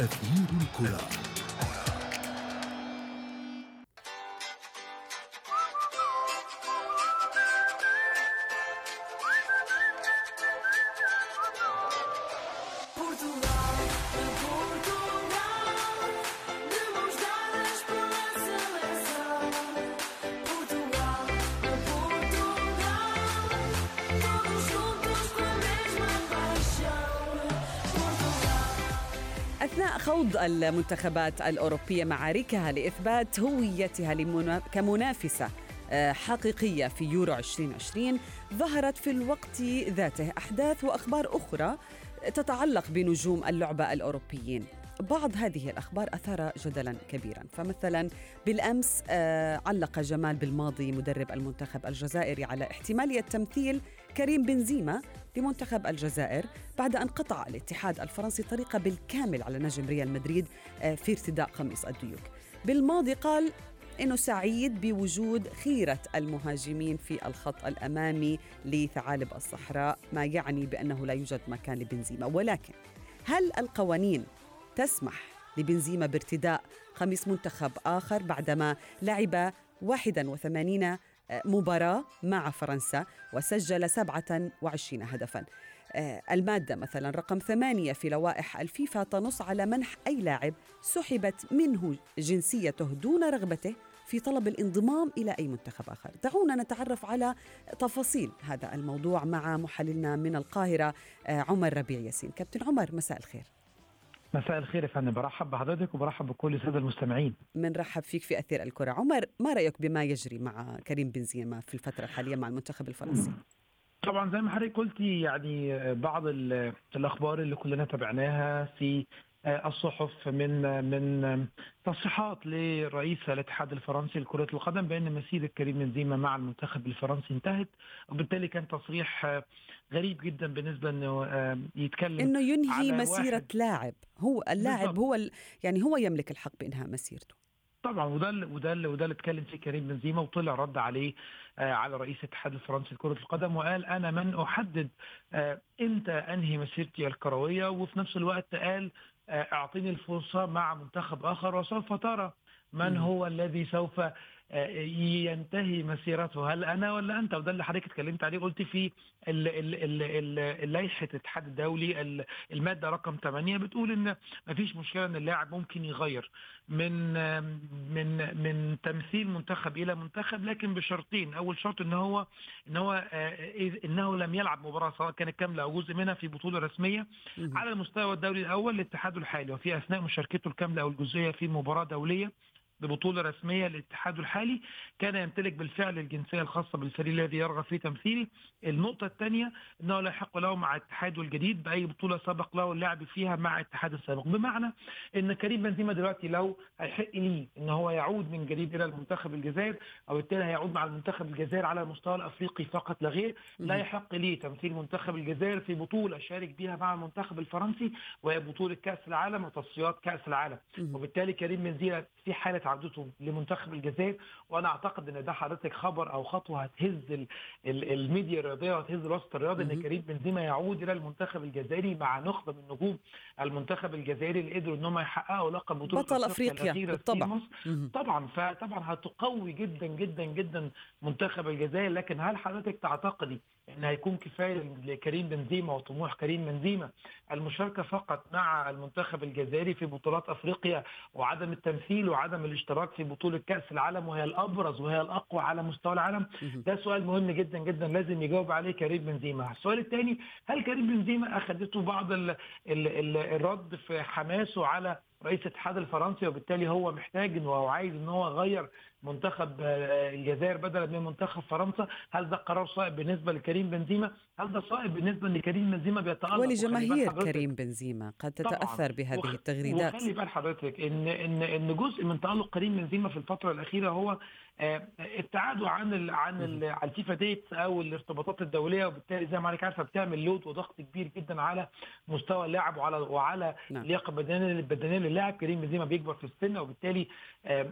أثير الكرة. Portugal, أثناء خوض المنتخبات الأوروبية معاركها لإثبات هويتها كمنافسة آه، حقيقية في يورو 2020 ظهرت في الوقت ذاته أحداث وأخبار أخرى تتعلق بنجوم اللعبة الأوروبيين. بعض هذه الأخبار أثار جدلا كبيرا. فمثلا بالأمس آه، علق جمال بالماضي مدرب المنتخب الجزائري على احتمالية تمثيل كريم بنزيما لمنتخب الجزائر بعد أن قطع الاتحاد الفرنسي طريقة بالكامل على نجم ريال مدريد آه، في ارتداء قميص الديوك. بالماضي قال إنه سعيد بوجود خيرة المهاجمين في الخط الأمامي لثعالب الصحراء ما يعني بأنه لا يوجد مكان لبنزيما. ولكن هل القوانين تسمح لبنزيما بارتداء قميص منتخب آخر بعدما لعب 81 مباراة مع فرنسا وسجل 27 هدفا. آه، المادة مثلا رقم ثمانية في لوائح الفيفا تنص على منح أي لاعب سحبت منه جنسيته دون رغبته في طلب الانضمام إلى أي منتخب آخر. دعونا نتعرف على تفاصيل هذا الموضوع مع محللنا من القاهرة آه، عمر ربيع ياسين. كابتن عمر مساء الخير. مساء الخير يا فندم. برحب بحضرتك وبرحب بكل السادة المستمعين. منرحب فيك في أثير الكرة. عمر ما رأيك بما يجري مع كريم بنزيما في الفترة الحالية مع المنتخب الفرنسي؟ طبعا زي ما حضرتك قلتي يعني بعض ال- الأخبار اللي كلنا تابعناها في الصحف من من تصريحات لرئيس الاتحاد الفرنسي لكرة القدم بأن مسيرة كريم بنزيما مع المنتخب الفرنسي انتهت وبالتالي كان تصريح غريب جدا بالنسبة إنه يتكلم إنه ينهي على مسيرة واحد- لاعب. هو اللاعب بالضبط. هو ال- يعني هو يملك الحق بإنهاء مسيرته. طبعا وده اللي- وده اللي- وده اللي اتكلم فيه كريم بنزيما وطلع رد عليه آه على رئيس الاتحاد الفرنسي لكرة القدم وقال أنا من أحدد آه إمتى أنهي مسيرتي الكروية وفي نفس الوقت قال آه أعطيني الفرصة مع منتخب آخر وسوف ترى من. هو الذي سوف آه، ينتهي مسيرته. هل أنا ولا أنت؟ وده اللي حضرتك اتكلمت عليه. قلت في ال- ال- ال- ال- لائحه الاتحاد الدولي ال- المادة رقم 8 بتقول إن مفيش مشكلة إن اللاعب ممكن يغير من من من تمثيل منتخب إلى منتخب لكن بشرطين. أول شرط إن هو إن هو إذ- انه لم يلعب مباراة سواء كانت كاملة أو جزء منها في بطولة رسمية. على المستوى الدولي الأول لاتحاده الحالي. وفي أثناء مشاركته الكاملة أو الجزئية في مباراة دولية ببطولة رسمية لاتحاده الحالي كان يمتلك بالفعل الجنسية الخاصة بالفريق الذي يرغب في تمثيله. النقطة الثانية إنه لا يحق له مع اتحاده الجديد بأي بطولة سبق له اللعب فيها مع اتحاد السابق، بمعنى إن كريم بنزيما دلوقتي لو هيحق ليه إن هو يعود من جديد إلى المنتخب الجزائر أو بالتالي هيعود مع المنتخب الجزائر على المستوى الأفريقي فقط لا غير، لا. يحق ليه تمثيل منتخب الجزائر في بطولة شارك بها مع المنتخب الفرنسي وهي بطولة كأس العالم وتصفيات كأس العالم. وبالتالي كريم بنزيما في حالة عودته لمنتخب الجزائر. وأنا أعتقد إن ده حضرتك خبر أو خطوة هتهز ال ال الميديا الرياضية وهتهز الوسط الرياضي. إن. كريم بنزيما يعود إلى المنتخب الجزائري مع نخبة من نجوم المنتخب الجزائري اللي قدروا إن هم يحققوا لقب بطولة بطل أفريقيا بالطبع. طبعا فطبعا هتقوي جدا جدا جدا منتخب الجزائر. لكن هل حضرتك تعتقدي ان هيكون كفاية لكريم بنزيما وطموح كريم بنزيما. المشاركة فقط مع المنتخب الجزائري في بطولات أفريقيا وعدم التمثيل وعدم الاشتراك في بطولة كأس العالم وهي الأبرز وهي الأقوى على مستوى العالم. ده سؤال مهم جدا جدا لازم يجاوب عليه كريم بنزيما. السؤال الثاني هل كريم بنزيما أخذته بعض ال ال ال الرد في حماسه على رئيس الاتحاد الفرنسي وبالتالي هو محتاج إنه عايز إن هو يغير منتخب آه، الجزائر بدلا من منتخب فرنسا. هل ده قرار صائب بالنسبة لكريم بنزيما؟ هل ده صائب بالنسبة لكريم بنزيما بيتألق؟ ولجماهير كريم بنزيما قد طبعاً. تتأثر بهذه وخ- التغريدات. وخلي بال حضرتك إن إن إن جزء من تألق كريم بنزيما في الفترة الأخيرة هو آه، ابتعاده عن ال عن ال عن الفيفا date أو الارتباطات الدولية وبالتالي زي ما عليك عارفه بتعمل load وضغط كبير جدا على مستوى اللاعب وعلى وعلى نعم. اللياقه البدنيه البدنيه للاعب. كريم بنزيما بيكبر في السن وبالتالي آه،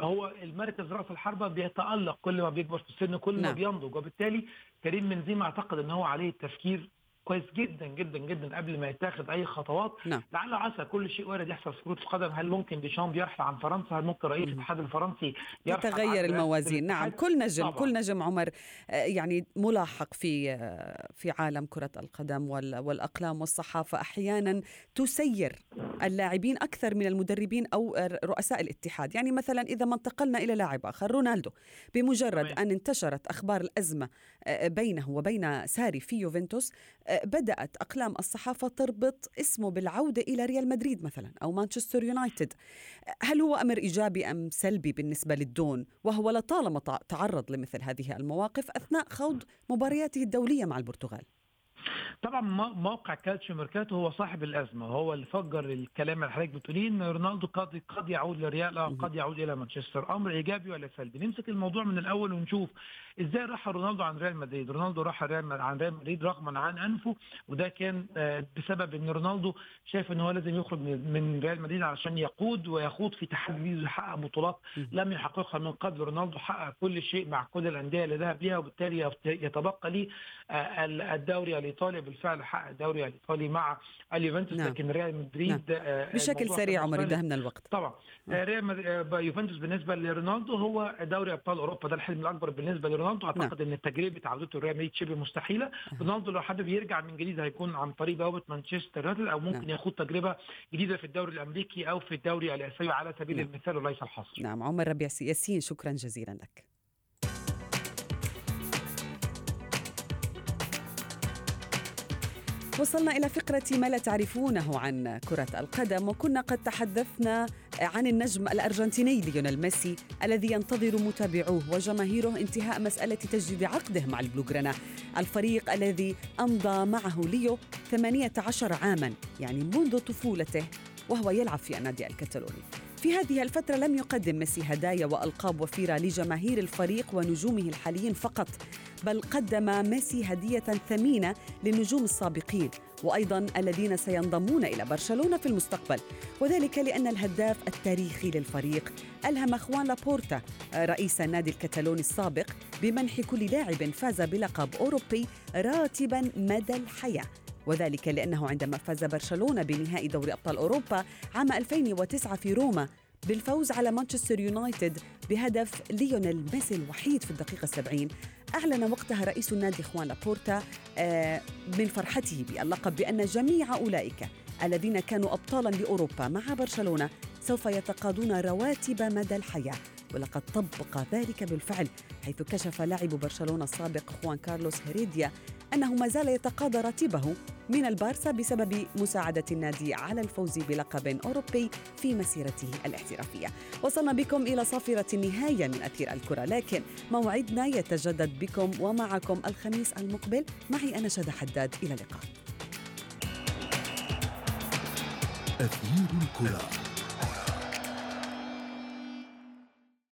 هو المركز رأس الحربة بيتألق كل ما بيكبر في السن كل ما نعم. بينضج وبالتالي كريم بنزيما أعتقد إن هو عليه التفكير كويس جدا جدا جدا قبل ما يتاخد أي خطوات. نعم. لعل وعسى كل شيء وارد يحصل في كرة القدم. هل ممكن ديشامب يرحل عن فرنسا؟ هل ممكن رئيس الاتحاد الفرنسي يرحل عن تتغير الموازين؟ نعم؟ كل نجم طبعاً. كل نجم عمر آه، يعني ملاحق في آه، في عالم كرة القدم وال- والأقلام والصحافة. أحيانا تسير اللاعبين أكثر من المدربين آه، رؤساء الاتحاد. يعني مثلا إذا ما انتقلنا إلى لاعب آخر رونالدو. بمجرد. أن انتشرت أخبار الأزمة آه، بينه وبين ساري في يوفنتوس بدأت أقلام الصحافة تربط اسمه بالعودة إلى ريال مدريد مثلا أو مانشستر يونايتد. هل هو أمر إيجابي أم سلبي بالنسبة للدون؟ وهو لطالما تع- تعرض لمثل هذه المواقف أثناء خوض مبارياته الدولية مع البرتغال. طبعا مو- موقع كالتشيو ميركاتو هو صاحب الأزمة. هو اللي فجر الكلام اللي حضرتك بتقوليه إن رونالدو قد قد يعود لريال قد يعود إلى مانشستر. أمر إيجابي ولا سلبي؟ نمسك الموضوع من الأول ونشوف إزاي راح رونالدو عن ريال مدريد؟ رونالدو راح ريال عن ريال مدريد رغما عن انفه وده كان آه، بسبب ان رونالدو شايف ان هو لازم يخرج من ريال مدريد علشان يقود ويخوض في تحدي ويحقق بطولات لم يحققها من قبل. رونالدو حقق كل شيء مع كل الأندية اللي ذهب ليها وبالتالي يت- يتبقى لي آه، ال- الدوري الإيطالي. بالفعل حقق الدوري الإيطالي مع اليوفنتوس نعم. لكن ريال مدريد آه، بشكل سريع عمر من الوقت. طبعا. آه، ريال يوفنتوس بالنسبة لرونالدو هو دوري أبطال أوروبا. ده الحلم الأكبر بالنسبة لرونالدو. أعتقد إن تجربه عودته لريال مدريد شبه مستحيلة. رونالدو لو حابب يرجع من جديد هيكون عن طريق بوابه مانشستر يونايتد أو ممكن نعم. يخوض تجربة جديدة في الدوري الأمريكي أو في الدوري الاسيوي على سبيل نعم. المثال وليس الحصر. نعم عمر ربيع ياسين شكرا جزيلا لك. وصلنا إلى فقرة ما لا تعرفونه عن كرة القدم وكنا قد تحدثنا عن النجم الأرجنتيني ليونيل ميسي الذي ينتظر متابعوه وجماهيره انتهاء مسألة تجديد عقده مع البلوغرانا الفريق الذي أمضى معه ليو 18 عاما يعني منذ طفولته وهو يلعب في النادي الكتالوني. في هذه الفترة لم يقدم ميسي هدايا وألقاب وفيرة لجماهير الفريق ونجومه الحاليين فقط بل قدم ميسي هدية ثمينة للنجوم السابقين. وأيضا الذين سينضمون إلى برشلونة في المستقبل وذلك لأن الهداف التاريخي للفريق ألهم خوان لابورتا رئيس النادي الكتالوني السابق بمنح كل لاعب فاز بلقب أوروبي راتبا مدى الحياة. وذلك لأنه عندما فاز برشلونة بنهائي دوري أبطال أوروبا عام 2009 في روما بالفوز على مانشستر يونايتد بهدف ليونيل ميسي الوحيد في الدقيقة 70 أعلن وقتها رئيس النادي خوان لابورتا آه، من فرحته باللقب بأن جميع أولئك الذين كانوا أبطالا لأوروبا مع برشلونة سوف يتقاضون رواتب مدى الحياة. ولقد طبق ذلك بالفعل حيث كشف لاعب برشلونة السابق خوان كارلوس هيريديا أنه ما زال يتقاضى راتبه من البارسا بسبب مساعدة النادي على الفوز بلقب أوروبي في مسيرته الاحترافية. وصلنا بكم إلى صافرة النهاية من أثير الكرة لكن موعدنا يتجدد بكم ومعكم الخميس المقبل. معي أنا شذى حداد إلى اللقاء. أثير الكرة.